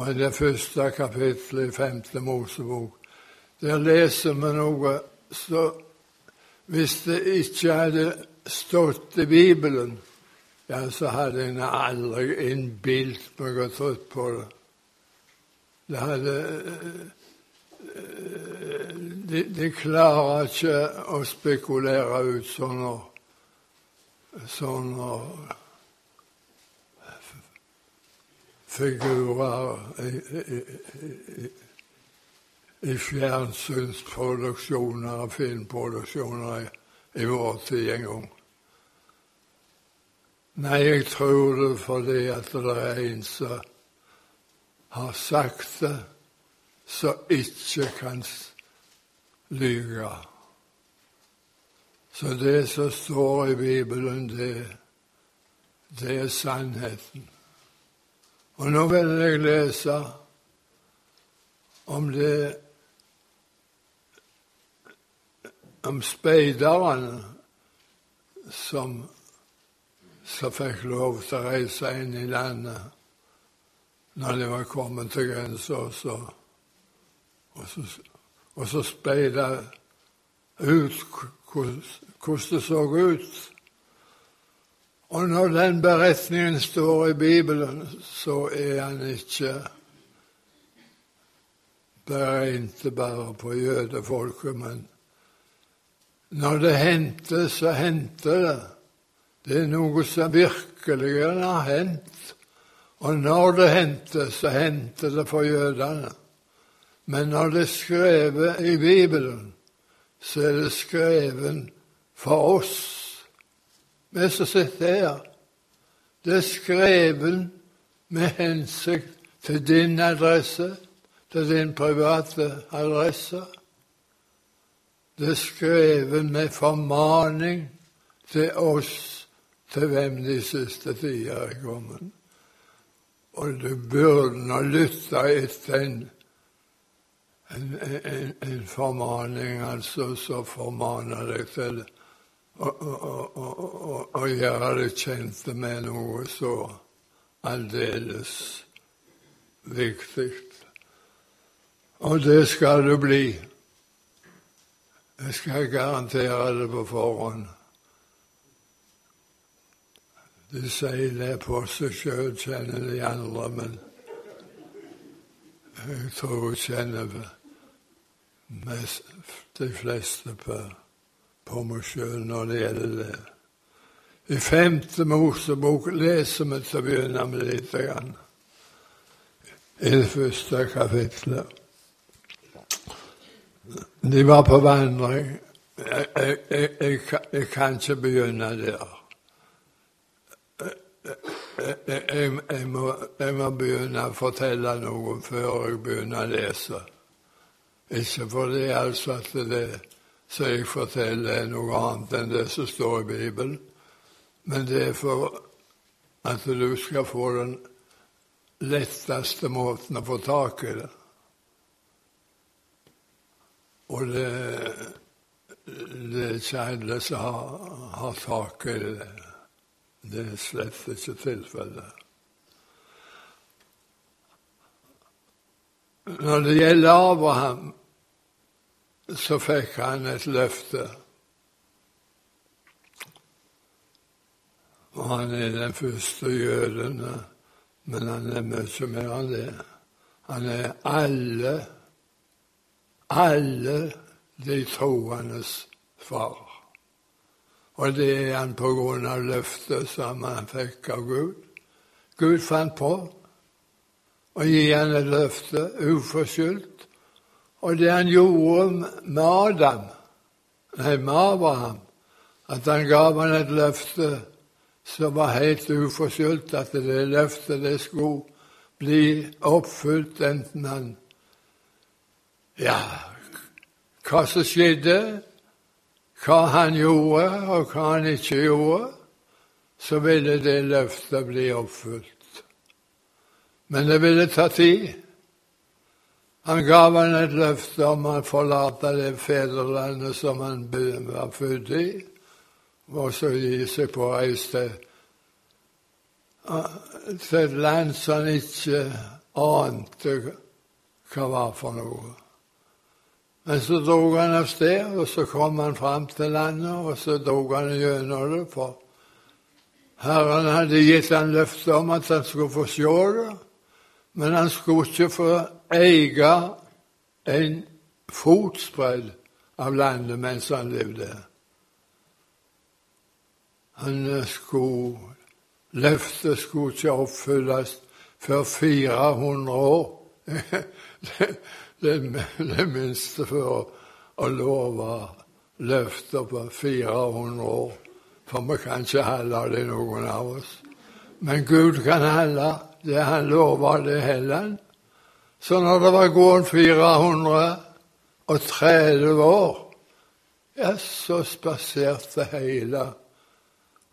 Og i det første kapittelet i femte Mosebok, der leser vi noe så Hvis det ikke hadde stått i Bibelen, ja, så hadde en aldri innbilt meg og trodd på det. Det hadde de, de klarer ikke å spekulere ut sånne, sånne figurer i, i, i, i fjernsynsproduksjoner og filmproduksjoner i, vår tid en gang. Nei, jeg tror det fordi at det er en som har sagt det, som ikke kan lyge. Så det som står i Bibelen, det, det er sannheten. Og nå vil jeg lese om det om speiderne som, som fikk lov til å reise inn i landet når de var kommet til grensa, og, og, og så speida ut hvordan det så ut. Og når den beretningen står i Bibelen, så er han ikke beregnet bare på jødefolket, men når det hendte, så hendte det. Det er noe som virkelig har hendt. Og når det hendte, så hendte det for jødene. Men når det er skrevet i Bibelen, så er det skrevet for oss, vi som sitter her. Det er skrevet med hensikt til din adresse, til din private adresse. Det er skrevet med formaning til oss, til hvem de siste tider er kommet. Og du burde nå lytte etter en, en, en, en formaning, altså, som formaner deg til å jeg hadde kjent med noe så aldeles viktig. Og det skal det bli. Jeg skal garantere det på forhånd. De sier det på seg sjøl, kjenner de andre, men jeg tror jeg kjenner mest, de fleste på, på meg sjøl når det gjelder det. I femte Mosebok leser vi til å begynne med litt. Grann. I det første kapitlet. De var på vandring. Jeg, jeg, jeg, jeg kan ikke begynne der. Jeg, må, må, begynne å fortelle noe før jeg begynner å lese. Ikke fordi altså at det som jeg forteller, er noe annet enn det som står i Bibelen, men det er for at du skal få den letteste måten å få tak i det. Og det, det er ikke alle som har, har tak i det. Det er slett ikke tilfellet. Når det gjelder Abraham, så fikk han et løfte. Og han er den første jøden, men han er mye mer enn det. Han er alle alle de troendes far. Og det er han på grunn av løftet som han fikk av Gud. Gud fant på å gi han et løfte uforskyldt. Og det han gjorde med Adam, nei, med Abraham, at han gav han et løfte som var helt uforskyldt, at det løftet det skulle bli oppfylt enten han ja, hva som skjedde, hva han gjorde, og hva han ikke gjorde, så ville det løftet bli oppfylt. Men det ville ta tid. Han gav han et løfte om å forlate det fedrelandet som han var født i, og så gi seg på reis til, et land som han ikke ante hva var for noe. Men så dro han av sted, og så kom han fram til landet, og så dro han gjennom det. For Herren hadde gitt han løfte om at han skulle få se det, men han skulle ikke få eie en fotspredd av landet mens han levde. Han skulle Løftet skulle ikke oppfylles før 400 år. det, det minste for å love løfter på 400 år. For vi kan ikke holde det, noen av oss. Men Gud kan holde det han lover, det holder han. Så når det var gått 430 år, ja, så spaserte hele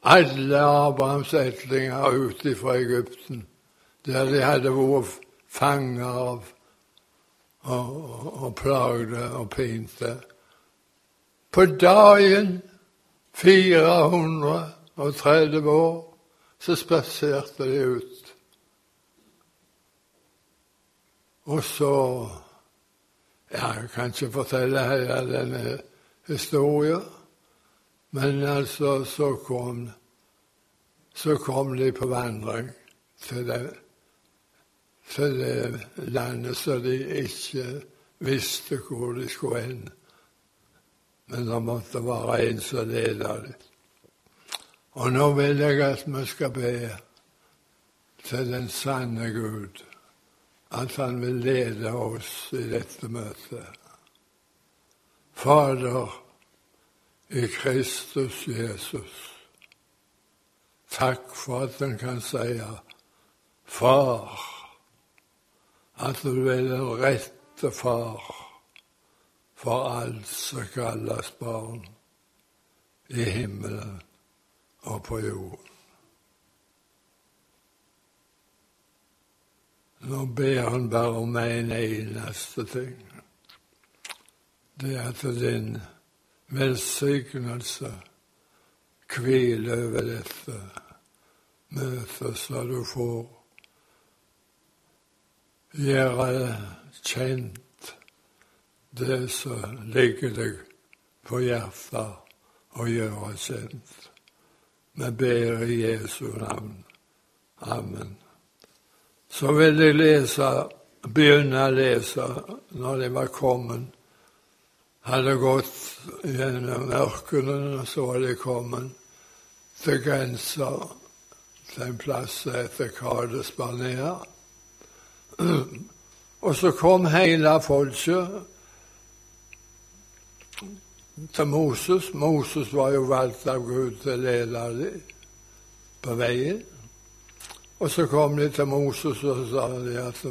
alle Abrahams etlinger ute fra Egypten, der de hadde vært fanger av og, og plagde og pinte. På dagen 430 år så spaserte de ut. Og så ja, Jeg kan ikke fortelle hele denne historien, men altså så kom, så kom de på vandring til det til det landet så de ikke visste hvor de skulle hen. Men det måtte være en som ledet dem. Og nå vil jeg at vi skal be til den sanne Gud, at han vil lede oss i dette møtet. Fader i Kristus Jesus, takk for at en kan si Far at du er den rette far for alt som kalles barn i himmelen og på jorden. Nå ber han bare om en eneste ting. Det er at din velsignelse hviler over dette møtet, så du får gjøre kjent det som ligger deg på hjertet å gjøre kjent. Vi ber i Jesu navn. Amen. Så vil jeg lese, begynne å lese når de var kommet. Hadde gått gjennom ørkenen, og så var de kommet til grensa til en plass som heter Kades. Og så kom hele folket til Moses. Moses var jo valgt av Gud til å lede dem på veien. Og så kom de til Moses og så sa de at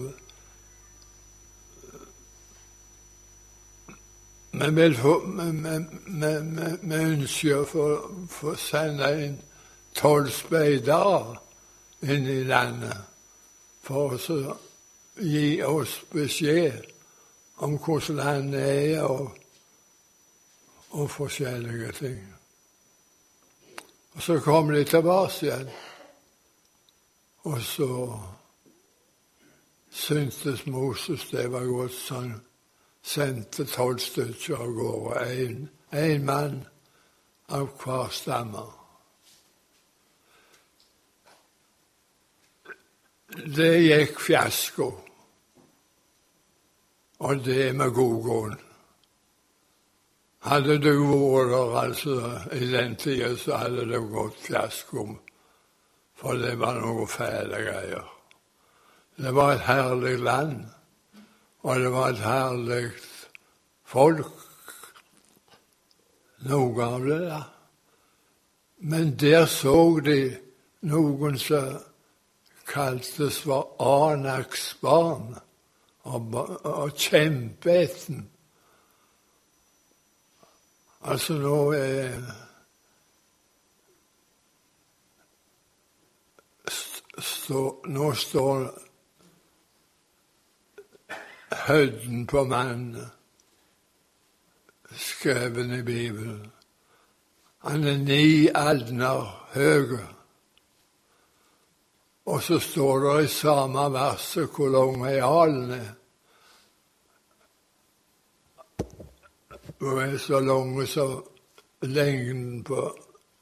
vi ønsker å få sende inn tolv speidere inn i landet for å gi oss beskjed om hvordan landet er, og, og forskjellige ting. Og så kom de tilbake igjen, og så syntes Moses det var godt, så han sendte tolv stykker av gårde, én mann av hver stamme. Det gikk fiasko. Og det med god grunn. Hadde du vært der altså, i den tida, så hadde det gått fiasko. For det var noe fæle greier. Det var et herlig land, og det var et herlig folk. Noe av det, da. Men der så de noen som kaltes for Anaks barn og, og kjempeetten. Altså nå er stå, Nå står høyden på mannen skrevet i Bibelen. Han er ni alner høy. Og så står det i samme verset hvor lang realen er. Hun er så lang som lengden på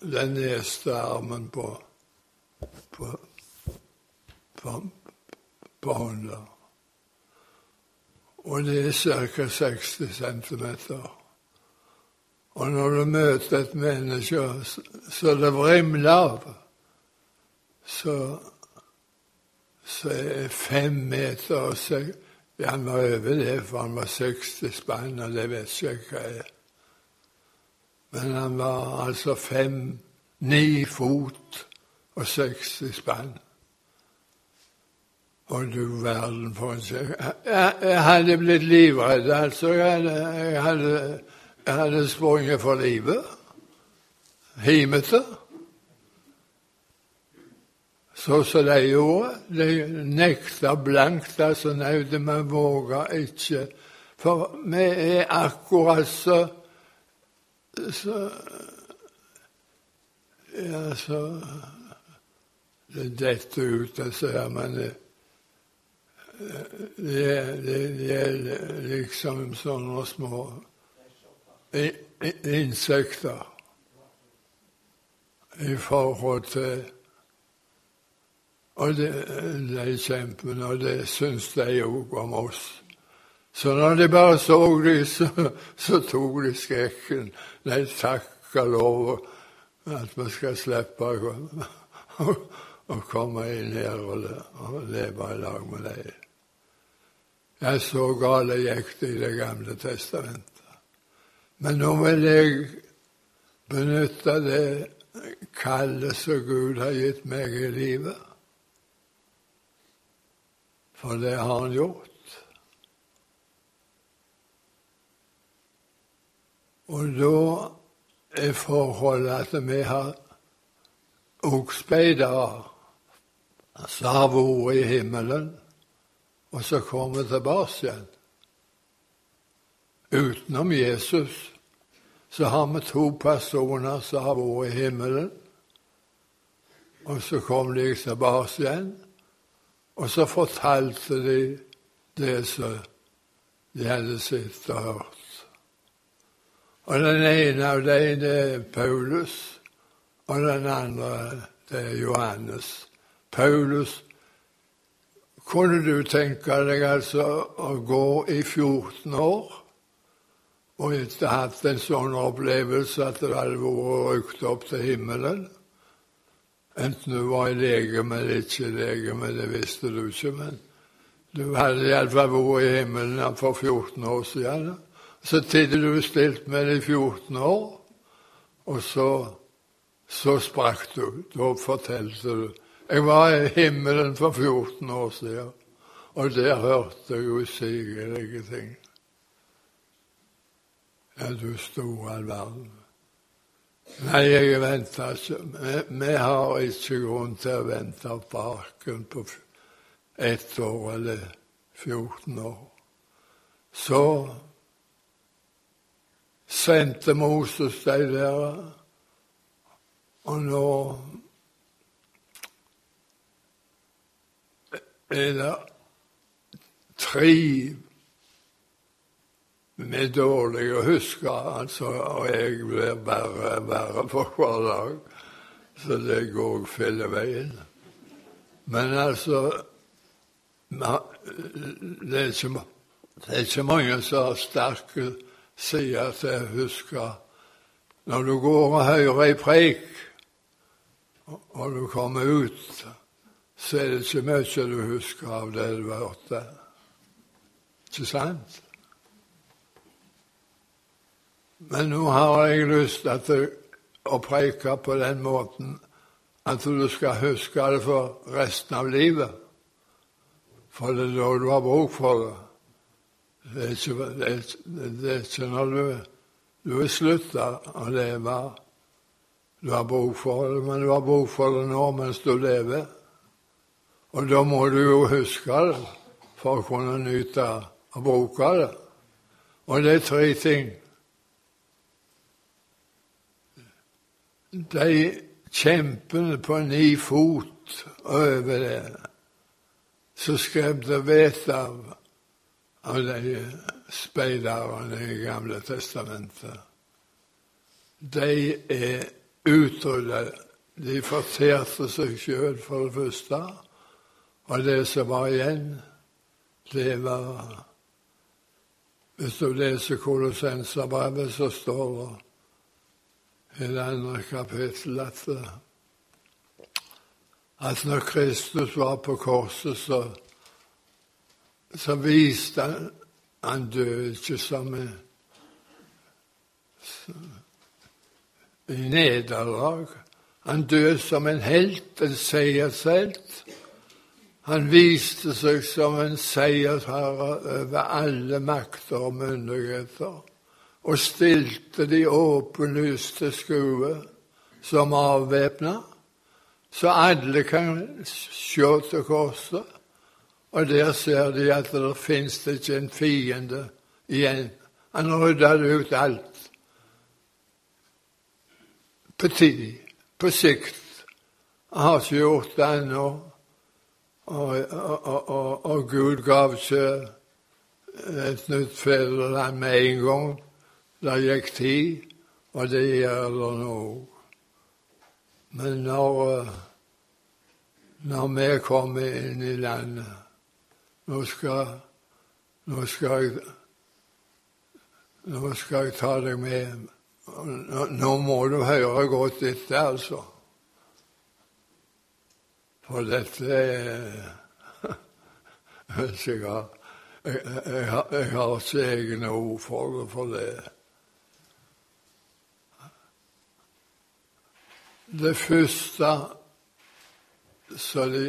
den neste armen på, på, på. Og det er ca. 60 cm. Og når du møter et menneske så det vrimler av, så, så er fem meter og seks Han var over det, for han var 60 spann, og det vet ikke hva jeg er. Men han var altså fem, ni fot og 60 spann. Og du verden for en seg. Jeg, jeg hadde blitt livredd, altså. Jeg hadde, jeg hadde, jeg hadde sprunget for livet. Himete. Så som de gjorde. De nekta blankt. altså Nei, vi våga ikke. For vi er akkurat så så Ja, så Det detter ut, jeg ser, men det, det, det, det er liksom sånne små insekter i forhold til Og det, de kjempene, og det syns de òg om oss. Så når de bare så de, så, så tok de skrekken. De takka lov at vi skal slippe å, å komme inn her og, og leve i lag med dem. Jeg så gale gikk det i Det gamle testamentet. Men nå vil jeg benytte det kallet som Gud har gitt meg i livet. For det har Han gjort. Og da er forholdet at vi har og speidere som har vært i himmelen, og så kommer tilbake igjen. Utenom Jesus så har vi to personer som har vært i himmelen, og så kom de tilbake igjen, og så fortalte de det som de hadde sett og hørt. Og den ene av dem det er Paulus, og den andre det er Johannes. Paulus kunne du tenke deg altså å gå i 14 år og ikke hatt en sånn opplevelse at det hadde vært rykt opp til himmelen? Enten du var i legeme eller ikke i legeme, det visste du ikke, men du hadde iallfall vært i himmelen for 14 år siden. Så tidde du stilt med det i 14 år, og så, så sprakk du. Da fortalte du. Jeg var i himmelen for 14 år siden, og der hørte jeg usigelige ting. Ja, du store verden. Nei, jeg venter ikke. Vi, vi, har ikke grunn til å vente på arken på ett år eller 14 år. Så sendte Moses de der. Og nå er det tre med dårlig å huske, altså, og jeg blir verre og verre for hver dag. Så det går filleveien. Men altså det er, ikke, det er ikke mange som har sterke sier til å husker når du går og hører ei preik, og du kommer ut, så er det ikke mye du husker av det du har hørt der. Ikke sant? Men nå har jeg lyst til å preike på den måten at du skal huske det for resten av livet. For det er da du har bruk for det. Det er ikke, det er, det er ikke når du, du er slutta å leve du har bruk for det, men du har bruk for det nå mens du lever. Og da må du jo huske det for å kunne nyte og bruke det. Og det er tre ting. De kjempene på ni fot over det, så skremte vettet av, av de speiderne i Gamle testamentet. De er utrydda. De forterte seg sjøl, for det første. Og det som var igjen, det var Hvis du leser Kolossenserbrevet, så står det i det andre kapittelet at at når Kristus var på korset, så, så viste han Han døde ikke som en nederlag. Han døde som en helt, en seiershelt. Han viste seg som en seiersherre over alle makter og myndigheter, og stilte de åpenlyste skue som avvæpna så alle kan se til korset. Og der ser de at det fins ikke en fiende igjen. Han rydda ut alt. På tid, på sikt. Han har ikke gjort det ennå. Og, og, og, og, Gud gav ikke et nytt fedreland med en gang. Det gikk tid, og det gjør det nå. Men når, når vi kommer inn i landet Nå skal, nå skal, jeg, nå skal jeg ta deg med. Nå, nå må du høre godt etter, altså. For dette jeg, jeg, jeg har ikke egne ord for det. For det. det første som de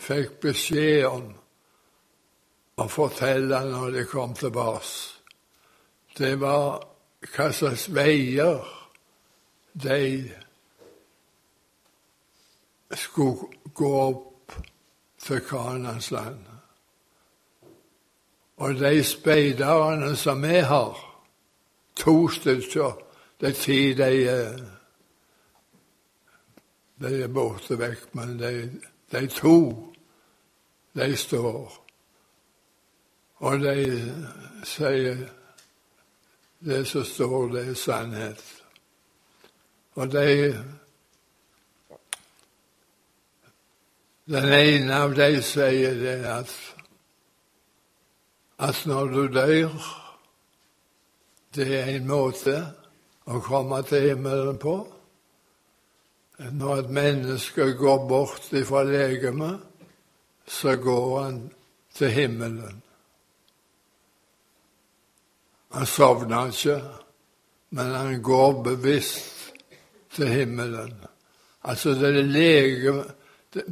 fikk beskjed om å fortelle når de kom tilbake, det var hva slags veier de skulle gå opp til Kanans land. Og de speiderne som vi har, to stykker, det er ti de de er borte vekk, men de, de to, de står. Og de sier det som står, det er sannhet. Og de Den ene av dem sier det at, at når du dør, det er en måte å komme til himmelen på. Når et menneske går bort fra legemet, så går han til himmelen. Han sovner ikke, men han går bevisst til himmelen. Altså det er legeme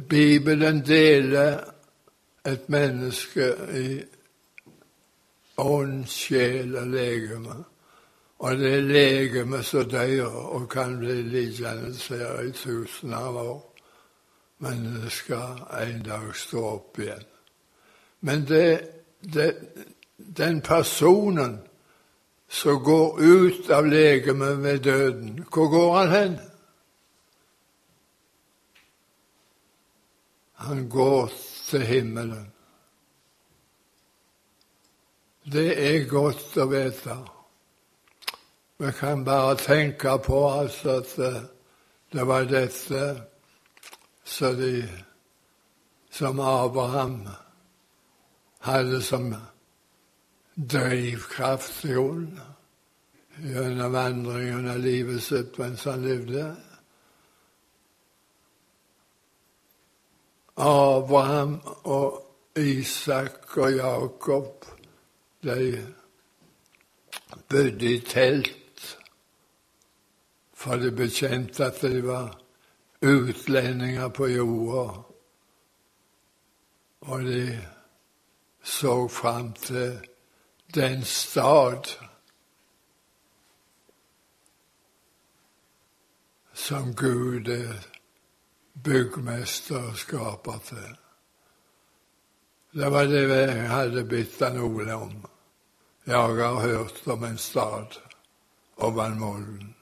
Bibelen deler et menneske i ånd, sjel og legeme. Og det er legemet som dør og kan bli liggende her i tusen av år. Men det skal en dag stå opp igjen. Men det, det, den personen som går ut av legemet ved døden, hvor går han hen? Han går til himmelen. Det er godt å vite. Vi kan bare tenke på altså at eh, det var dette som de, som Abraham hadde som drivkraft i grunnen gjennom vandringen av livet sitt mens han levde. Abraham og Isak og Jakob, de bodde i telt for de bekjente at de var utlendinger på jorda, og de så fram til den stad som Gud er byggmester og skaper til. Det var det jeg hadde bitt han Ole om. Jeg har hørt om en stad over Molden.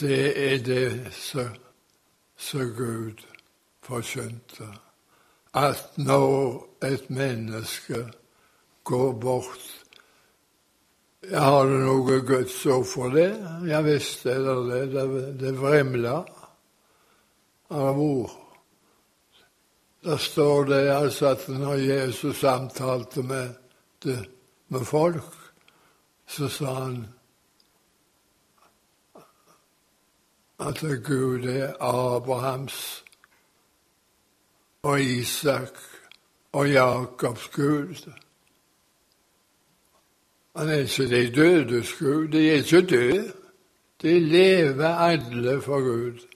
Det er det som Gud forkynte at når et menneske går bort Har du noe Guds ord for det? Ja visst er det det. Det, det vrimler av ord. Der står det altså at når Jesus samtalte med, det, med folk, så sa han at Gud er Abrahams og Isak og Jakobs Gud. Han er ikke de dødes Gud. De er ikke døde. De lever alle for Gud.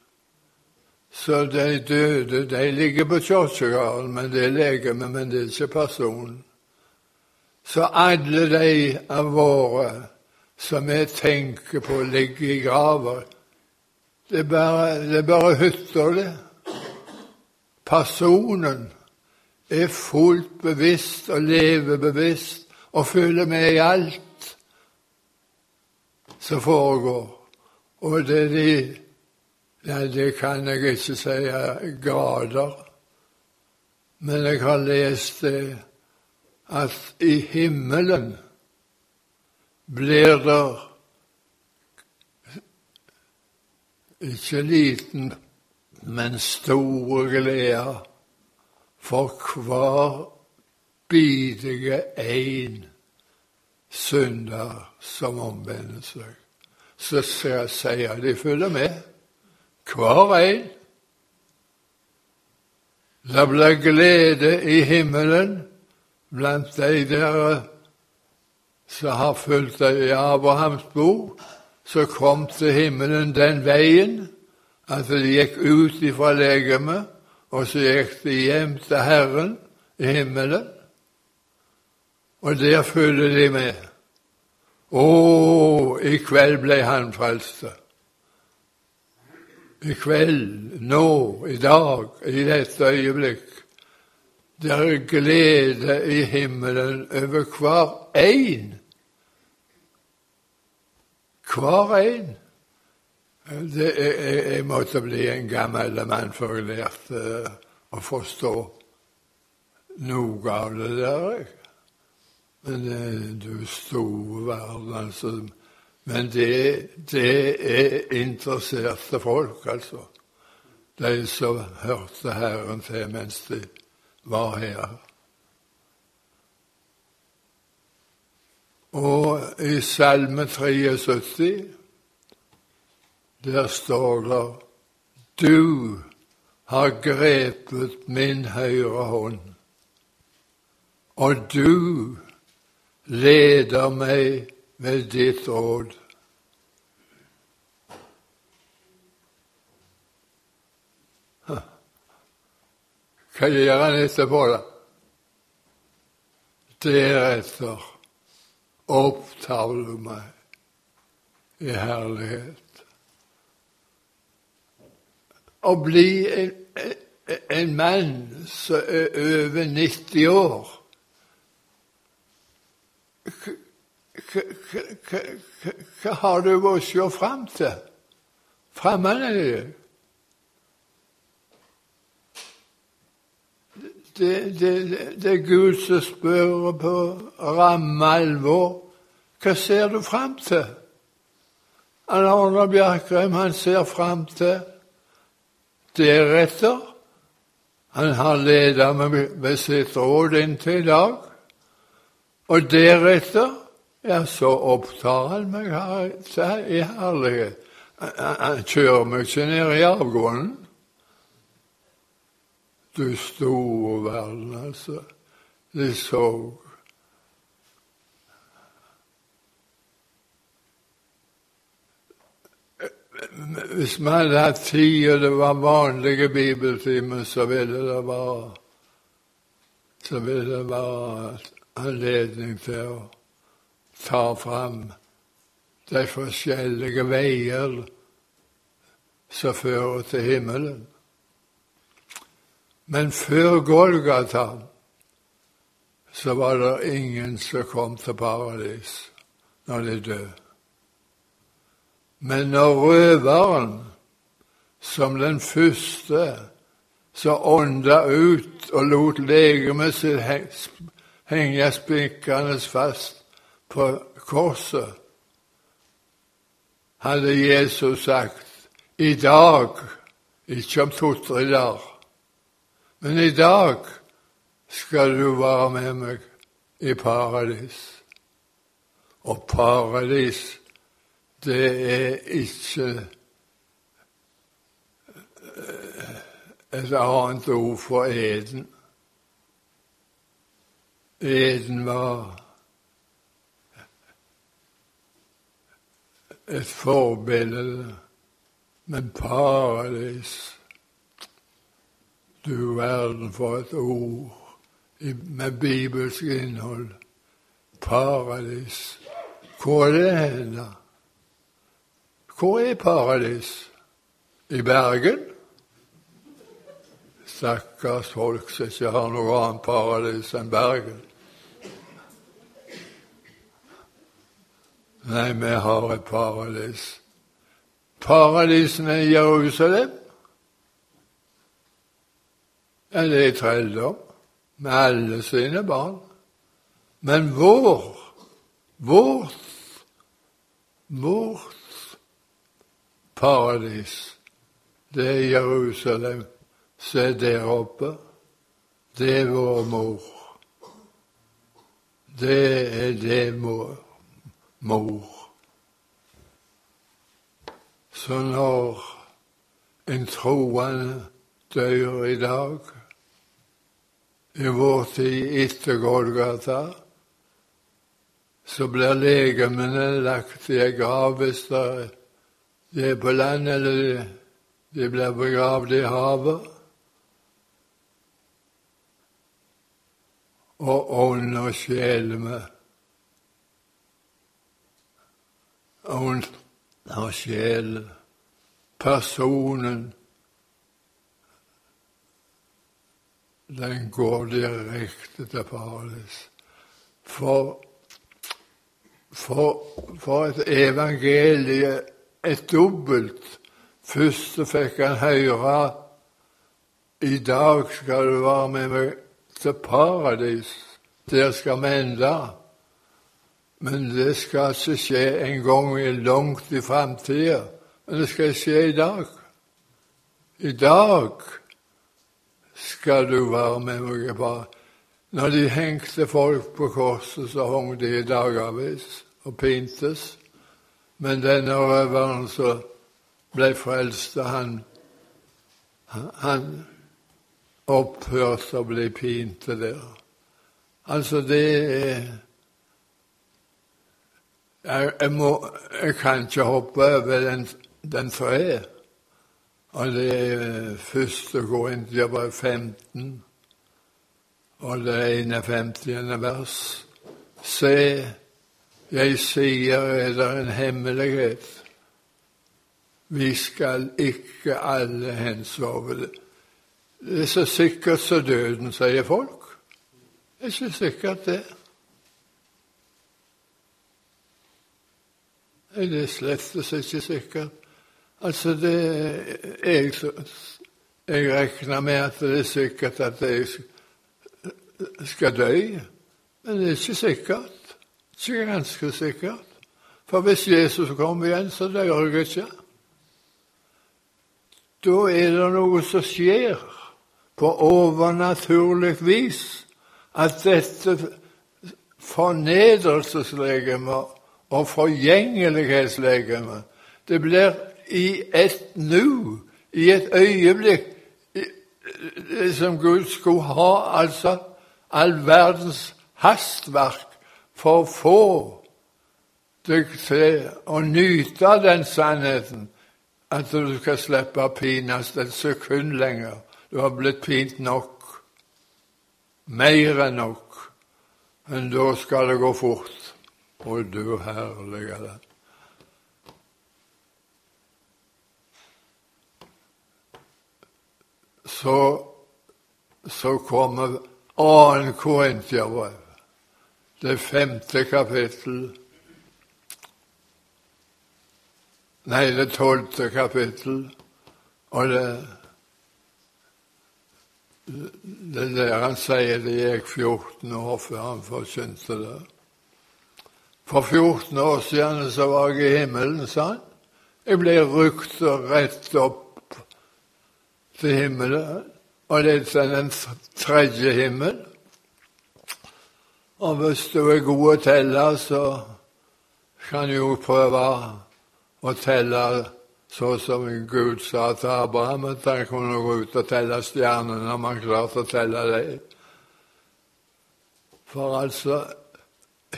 Så de døde de ligger på kirkegården, men det er legeme, men det er ikke personen. Så alle de av våre som vi tenker på ligger i graver, det er bare, det er bare hytter, det. Personen er fullt bevisst og lever bevisst og følger med i alt som foregår. Og det er de Nei, det kan jeg ikke si. Grader, men jeg har lest det at i himmelen blir det ikke liten, men store gleder for hver bidige en synder som omvender seg. Så sier de følger med hver en. Det ble glede i himmelen blant de der som har fulgt i Abrahams bo, som kom til himmelen den veien at de gikk ut ifra legemet, og så gikk de hjem til Herren i himmelen. Og der følger de med. Å, i kveld ble han frelst i kveld, nå, i dag, i dette øyeblikk. Det er glede i himmelen over hver en. Hver. Det, jeg, måtte bli en gammel mann før jeg lærte å forstå noe av det der. Men eh, du store verden, altså. Men det, det er interesserte folk, altså. De som hørte Herren til mens de var her. Og i Salme 73, der står det Du har grepet min høyre hånd, og du leder meg med ditt gjør han etterpå, da? Deretter opptar du meg i herlighet. Å bli en, en mann som er over 90 år hva har du å se fram til? Fremmed er det. Det, det, det er Gud som spør på ramme alvor. Hva ser du fram til? Arne Bjerkreim han ser fram til deretter. Han har ledet meg ved sitt råd inntil i dag. Og deretter ja, så opptar han meg her i herlighet. Han kjører meg ikke ned i avgrunnen. Du store verden, altså. De så Hvis vi hadde hatt tid, og det var vanlige bibeltimer, så ville det være så ville det være anledning til å tar fram de forskjellige veier som fører til himmelen. Men før Golgata så var det ingen som kom til paradis når de døde. Men når røveren, som den første som ånda ut og lot legemet sitt henge spikkende fast på korset, hadde Jesus sagt i dag, ikke om to-tre dager, men i dag skal du være med meg i paradis. Og paradis, det er ikke et annet ord for eden. Eden var et forbilde, men paradis Du verden for et ord med bibelsk innhold. Paradis. Hvor er det hen, da? Hvor er paradis? I Bergen? Stakkars folk som ikke har noe annet paradis enn Bergen. Nei, vi har et paradis. Paradisene i Jerusalem ja, det er trelldom med alle sine barn. Men vår, vårt, vårt paradis, det er Jerusalem Se der oppe. Det er vår mor. Det er det mor. Mor. Så når en troende dør i dag, i vår tid etter Golgata, så blir legemene lagt i ei grav hvis det er på land, eller de blir begravd i havet. og ånd og sjel med. Ånd og sjel, personen, den går direkte til paradis. For, for, for et evangelie, et dobbelt. Først fikk han høre i dag skal du være med meg til paradis. Der skal vi ende. Men det skal ikke skje en gang langt i framtida. Men det skal skje i dag. I dag skal du være med meg. Bare. Når de hengte folk på korset, så hang de i dagevis og pintes. Men denne røveren som ble frelst, han, han opphørte å bli pinte der. Altså, det er jeg, jeg, må, jeg kan ikke hoppe over den, den tre. Og det er første Korinterbrev 15, og det 51. vers. Se, jeg sier er det en hemmelighet. Vi skal ikke alle hensove det det er så sikkert som døden, sier folk. Det er ikke sikkert, det. Det er slett ikke sikkert. Altså, det jeg, jeg regner med at det er sikkert at jeg skal dø, men det er ikke sikkert. Ikke ganske sikkert. For hvis Jesus kommer igjen, så dør jeg ikke. Da er det noe som skjer på overnaturlig vis at dette fornedrelseslegemet og forgjengelighetslegeme. det blir i et nu, i et øyeblikk, det som Gud skulle ha altså all verdens hastverk for å få deg til å nyte den sannheten at du skal slippe å pines et sekund lenger du har blitt pint nok, mer enn nok, men da skal det gå fort. Å, du herlige land. Så, så kommer 2. Korintiabrev, det femte kapittel. Nei, det tolvte kapittel, og det Det er der han sier det gikk 14 år før han forkynte det. For 14 år siden så var jeg i himmelen, sa han. Jeg ble rykt rett opp til himmelen, og det er den tredje himmel. Og hvis du er god å telle, så kan du jo prøve å telle så som Gud sa til Abraham, at han kunne gå ut og telle stjernene om han klarte å telle dem. For altså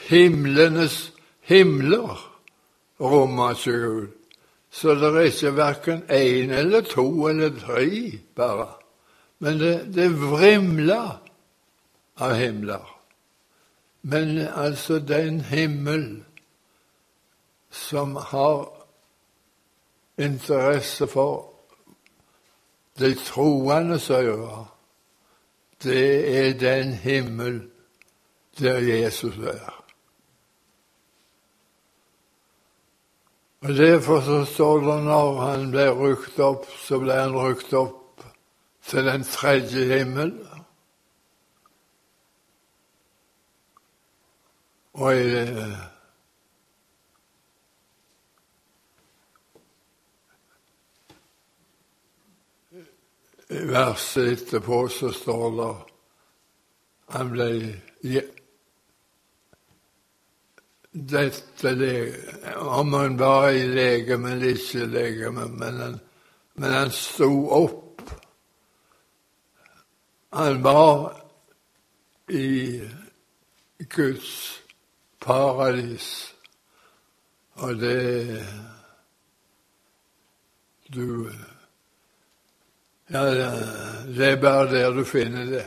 himlenes himler rommer ikke Gud. Så det er ikke verken én eller to eller tre, bare. Men det, det vrimler av himler. Men altså den himmel som har interesse for de troendes øyne, det er den himmel der Jesus er. Og Derfor så står det når han ble rykt opp, så ble han rykt opp til den tredje himmel. Og i I verset etterpå så står det han ble dette Om han var i legeme eller ikke legeme, men han, men han sto opp. Han var i Guds paradis, og det Du ja, det er bare der du finner det.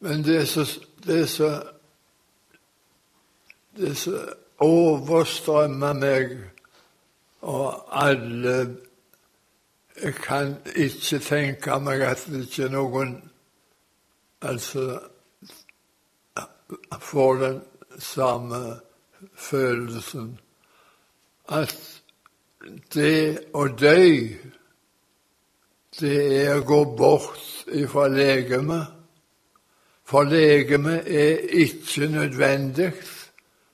Men det som det så, det så overstrømmer meg, og alle Jeg kan ikke tenke meg at det ikke er noen altså får den samme følelsen at det å dø, det er å gå bort ifra legemet. For legemet er ikke nødvendig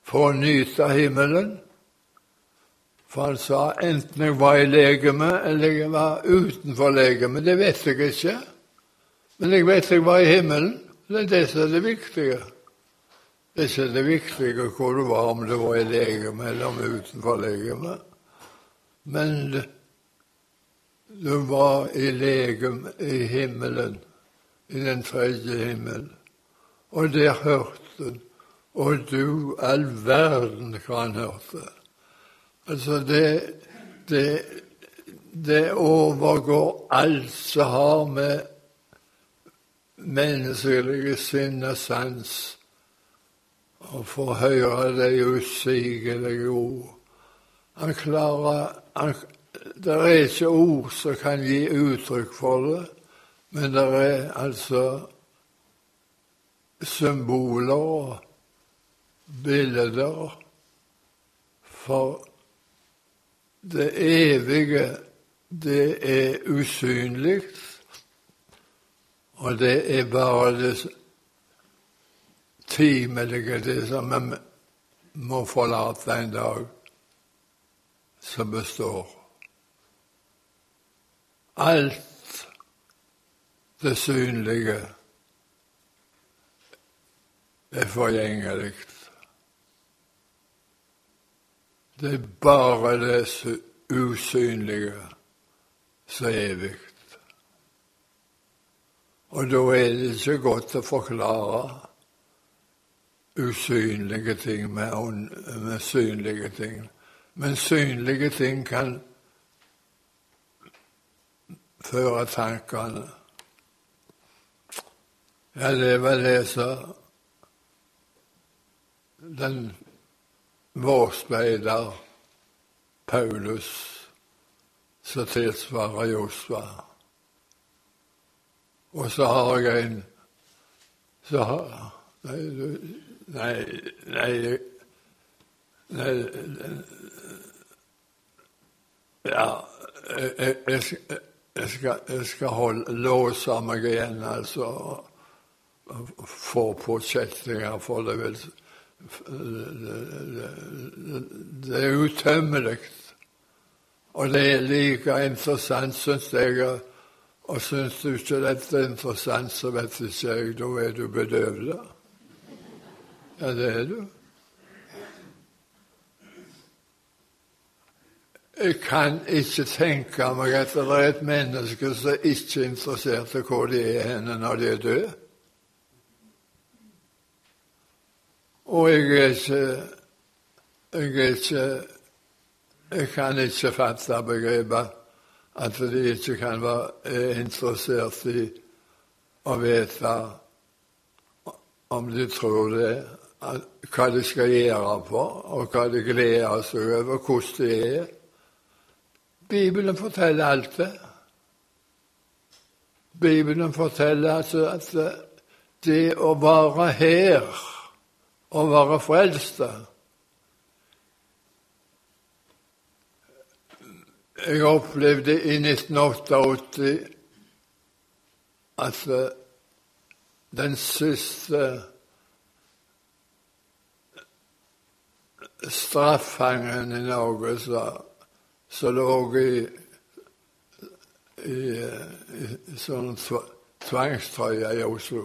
for å nyte himmelen. For han sa enten jeg var i legemet eller jeg var utenfor legemet. Det vet jeg ikke. Men jeg vet jeg var i himmelen. Det er det som er det viktige. Det er ikke det viktige hvor du var, om du var i legemet eller om utenfor legemet. Men du var i legem i himmelen, i den tredje himmel. Og der hørte han. Og du all verden hva han hørte. Altså, det, det, det overgår alt som har med menneskelige sinn og sans å få høre de usigelige ord. Han klarer det er ikke ord som kan gi uttrykk for det, men det er altså symboler og bilder for det evige, det er usynlig, og det er bare det timelige, det som vi må forlate en dag som består. Alt det synlige er forgjengelig. Det er bare det usynlige som er evig. Og da er det ikke godt å forklare usynlige ting med, med synlige ting. Men synlige ting kan føre tankene. Det var det som den vårspeider Paulus som tilsvarer Josva. Og så har jeg en så har, Nei, nei, nei, nei ja, jeg, jeg, jeg skal, jeg skal holde, låse meg igjen, altså. Få på for det vil det, er utømmelig. Og det er like interessant, syns jeg. Og syns du ikke dette er interessant, så vet ikke jeg, da er du bedøvd. Ja, det er du. Jeg kan ikke tenke meg at det er et menneske som ikke er interessert i hvor de er henne når de er døde. Og jeg er ikke Jeg er ikke Jeg kan ikke fatte begrepet at de ikke kan være interessert i å vite om de tror det, hva de skal gjøre på, og hva de gleder seg over, hvordan det er. Bibelen forteller alt det. Bibelen forteller altså at det å være her, å være frelste Jeg opplevde i 1988 at den siste straffangen i Norge som lå i, i, i sånn tvangstrøye i Oslo.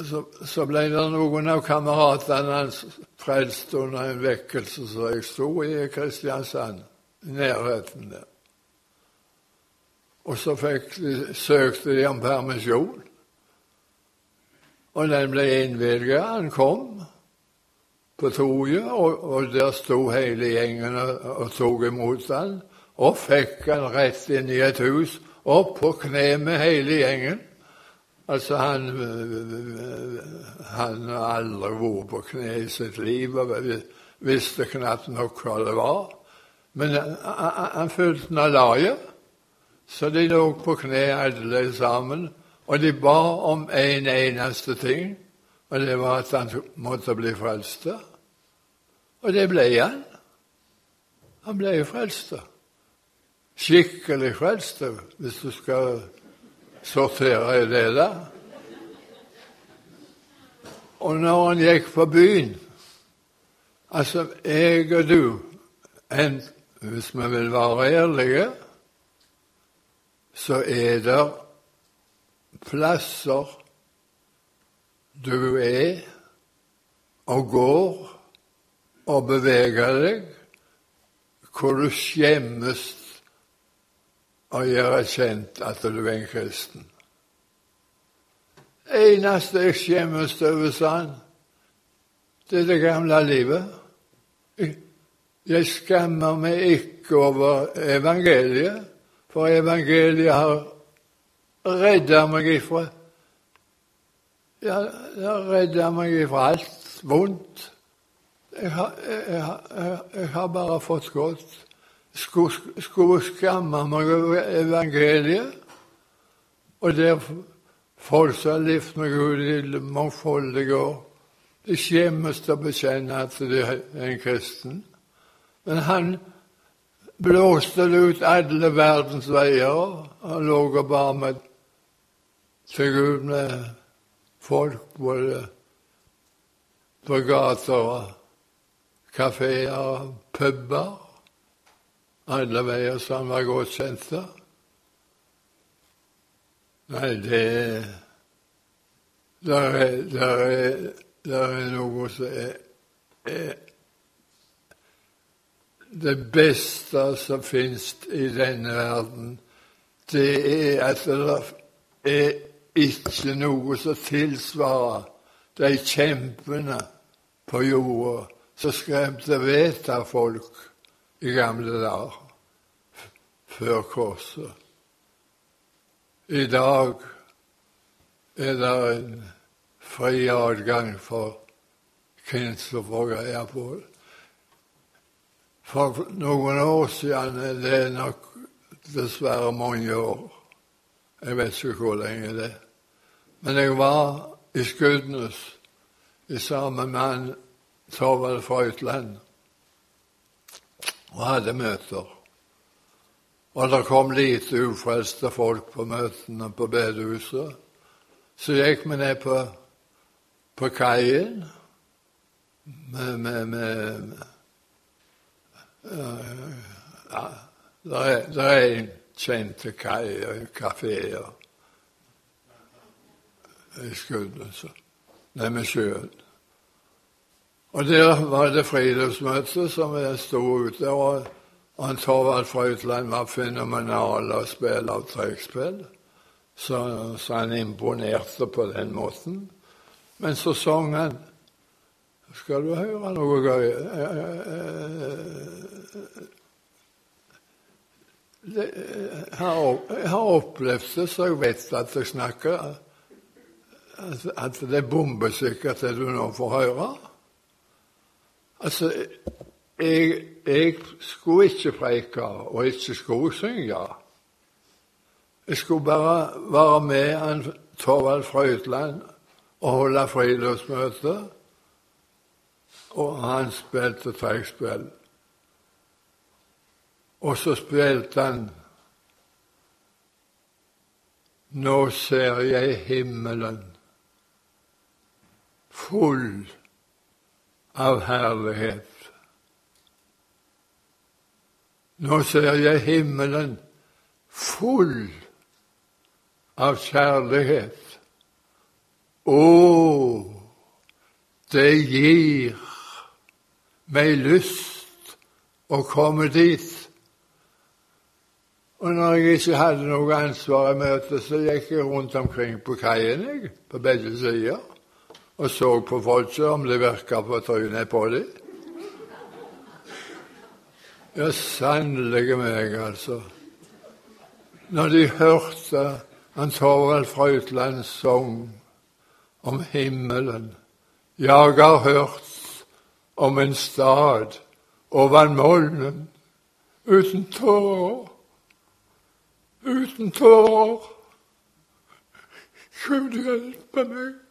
Så, så, ble det noen av kameratene hans frelst under en vekkelse som jeg sto i Kristiansand, i nærheten der. Og så de, søkte de om permisjon, og den ble innvilget. Han kom på toget, og, og der sto hele gjengen og, og tok imot han, og fikk han rett inn i et hus, opp på kne med hele gjengen. Altså, han, han har aldri vært på kne i sitt liv og visste knapt nok hva det var. Men han, han følte av laget, så de lå på kne alle sammen, og de ba om en eneste ting, og det var at han måtte bli frelst. Og det ble han. Han ble frelst. Skikkelig frelst, hvis du skal sortere jeg det der. Og når han gikk på byen Altså, jeg og du, en, hvis vi vil være ærlige, så er det plasser du er og går og beveger deg, hvor du skjemmes å gjøre kjent at du er en kristen. Eneste jeg skjemmes over, sa han, det er det gamle livet. Jeg skammer meg ikke over evangeliet, for evangeliet har redda meg ifra Ja, det har redda meg ifra alt vondt. Jeg har, jeg, jeg, jeg har, bare fått godt. Skulle, skulle skamme meg over evangeliet, og der folk som har med Gud i mangfoldige år, de skjemmes å bekjenne at de er en kristen. Men han blåste ut alle verdens veier. Han lå og bar meg til Gud med folk både på gater og kafeer, puber, alle veier som var godt kjente. Nei, det der er, der er, der er noe som er, er Det beste som finnes i denne verden, det er at det er ikke noe som tilsvarer de kjempene på jorda så skremte vettet av folk i gamle dager, før korset. I dag er det en fri adgang for hvem som våger på det. For noen år siden er det nok dessverre mange år. Jeg vet ikke hvor lenge det er. Men jeg var i Skudenes sammen med Torvald Frøytland og hadde møter. og det kom lite ufrelste folk på møtene på bedehuset, så gikk vi ned på, på kaien med, med, med ja, det er, det er en kjente kaier, kafeer i Skudenesset, nede med sjøen. Og der var det friluftsmøte som jeg sto ute, og han Torvald Frøytland var fenomenal å spille av trekkspill. Så, så, han imponerte på den måten. Men så sang han Skal du høre noe gøy? Jeg har opplevd det, så jeg vet at jeg snakker At det er bombesikkert det du nå får høre. Altså, jeg, jeg skulle ikke preike og ikke skulle synge. Jeg skulle bare være med han Torvald Frøytland og holde friluftsmøte. Og han spilte trekkspill. Og så spilte han Nå ser jeg himmelen full av herlighet. Nå ser jeg himmelen full av kjærlighet. Å, det gir meg lyst å komme dit. Og når jeg ikke hadde noe ansvar i møtet, så gikk jeg rundt omkring på kaien på begge sider og så på folket om det virka på trynet på dem. Ja, sannelig meg, altså. Når de hørte han Torvald Frøytlands sang om himmelen Jeg har hørt om en stad over molnen uten tårer, uten tårer. Gud hjelpe meg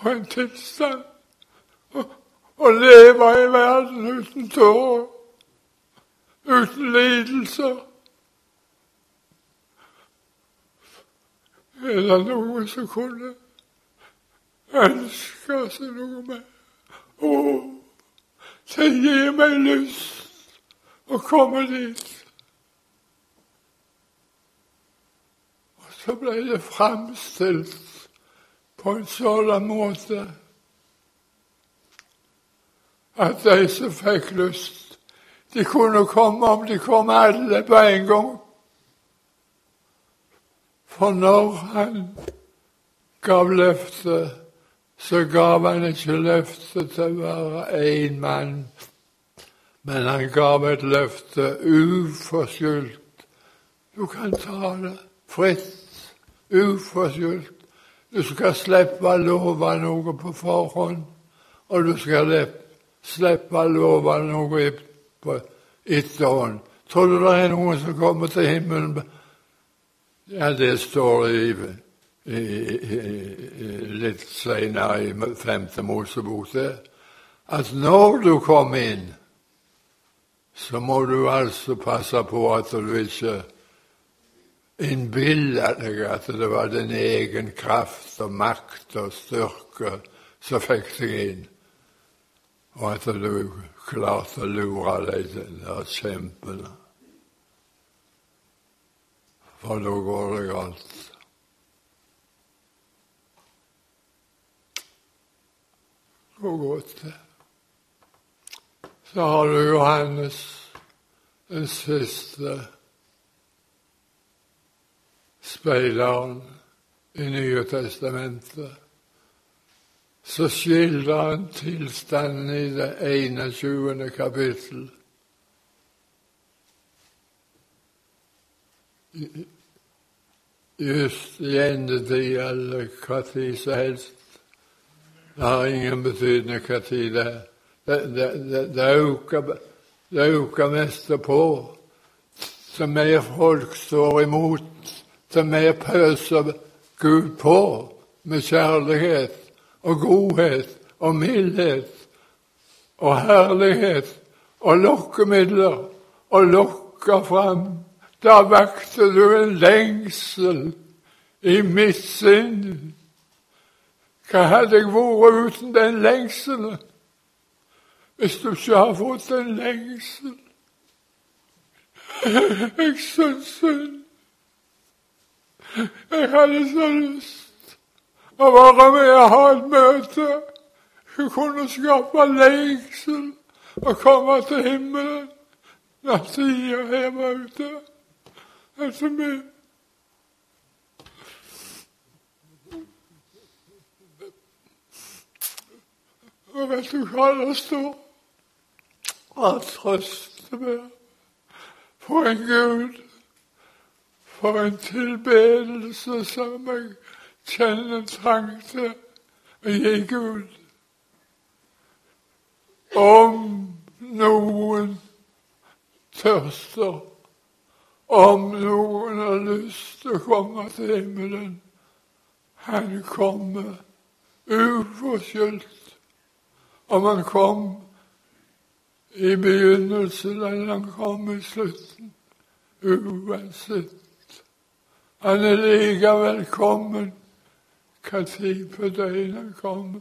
for en tilstand å leve i verden uten tårer uten lidelser. Er det noe som kunne ønske seg noe mer? Å, det gir meg lyst å komme dit. Og så ble det framstilt på en sånn måte at de som fikk lyst de kunne komme om de kom alle på en gang. For når han gav løftet, så gav han ikke løftet til å være én mann, men han gav et løfte uforskyldt. Du kan ta det fritt, uforskyldt. Du skal slippe å love noe på forhånd, og du skal slippe å love noe på etterhånd. Tror du det er noen som kommer til himmelen? Ja, det står i, i, i litt senere i femte Mosebok at når du kommer inn, så må du altså passe på at du ikke innbiller deg at det var din egen kraft og makt og styrke som fikk deg inn, og at du klarte å lure deg til der kjempene. For da går det galt. Gå godt. Så har du Johannes, den siste speideren i Nye testamentet så skildrer han tilstanden i det 21. kapittel. Just i endetid eller hva tid som helst. Det har ingen betydning hva tid det er. Det, øker, det mest på. Så mer folk står imot, så mer pøser Gud på med kjærlighet og godhet og mildhet og herlighet og lokkemidler og lokker fram Da vakte du en lengsel i mitt sinn. Hva hadde jeg vært uten den lengselen? Hvis du ikke har fått en lengsel. Jeg syns synd. Jeg hadde så lyst å være med og ha et møte som kunne skape lengsel og komme til himmelen når tida er ute. Det er så mye Og vet du hva det står? At trøste meg. For en Gud, for en tilbedelse som jeg kjenner til å gi Gud. Om noen tørster, om noen har lyst til å komme til himmelen, han kommer uforskyldt om han kom i begynnelsen eller han kom i slutten. Uansett. Han er like velkommen hva tid på døgnet kommer.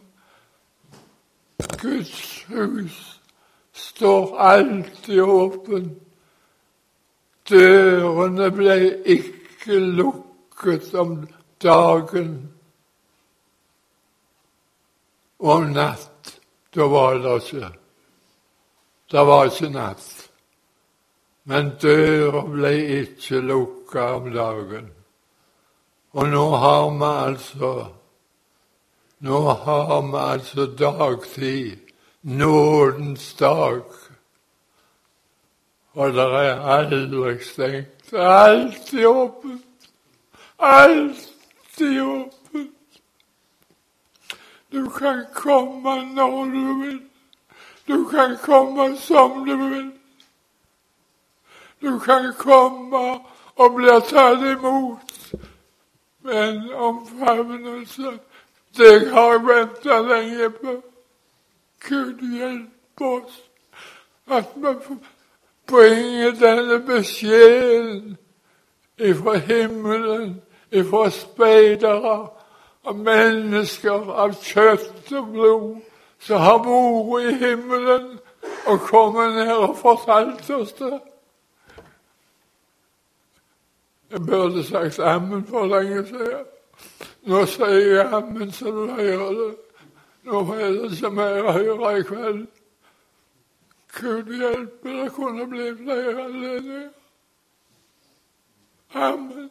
Guds hus står alltid åpen. Dørene ble ikke lukket om dagen om natt. Da var det ikke Det var ikke natt. Men døra ble ikke lukka om dagen. Og nå har vi altså Nå har vi altså dagtid, nådens dag. Og det er aldri stengt. Alltid åpent. Alltid åpent. Du kan komme når du vil. Du kan komme som du vil. Du kan komme og bli tatt imot med en omfavnelse. Det har jeg venta lenge på. Gud hjelpe oss at vi bringer denne beskjeden ifra himmelen, ifra speidere av mennesker av kjøtt og blod som har vært i himmelen og kommet ned og fortalt oss det. Jeg burde sagt ammen for lenge siden. Nå sier jeg ammen så du hører det. Nå er det ikke mer å høre i kveld. Gud hjelpe, det kunne bli flere anledninger. Amen.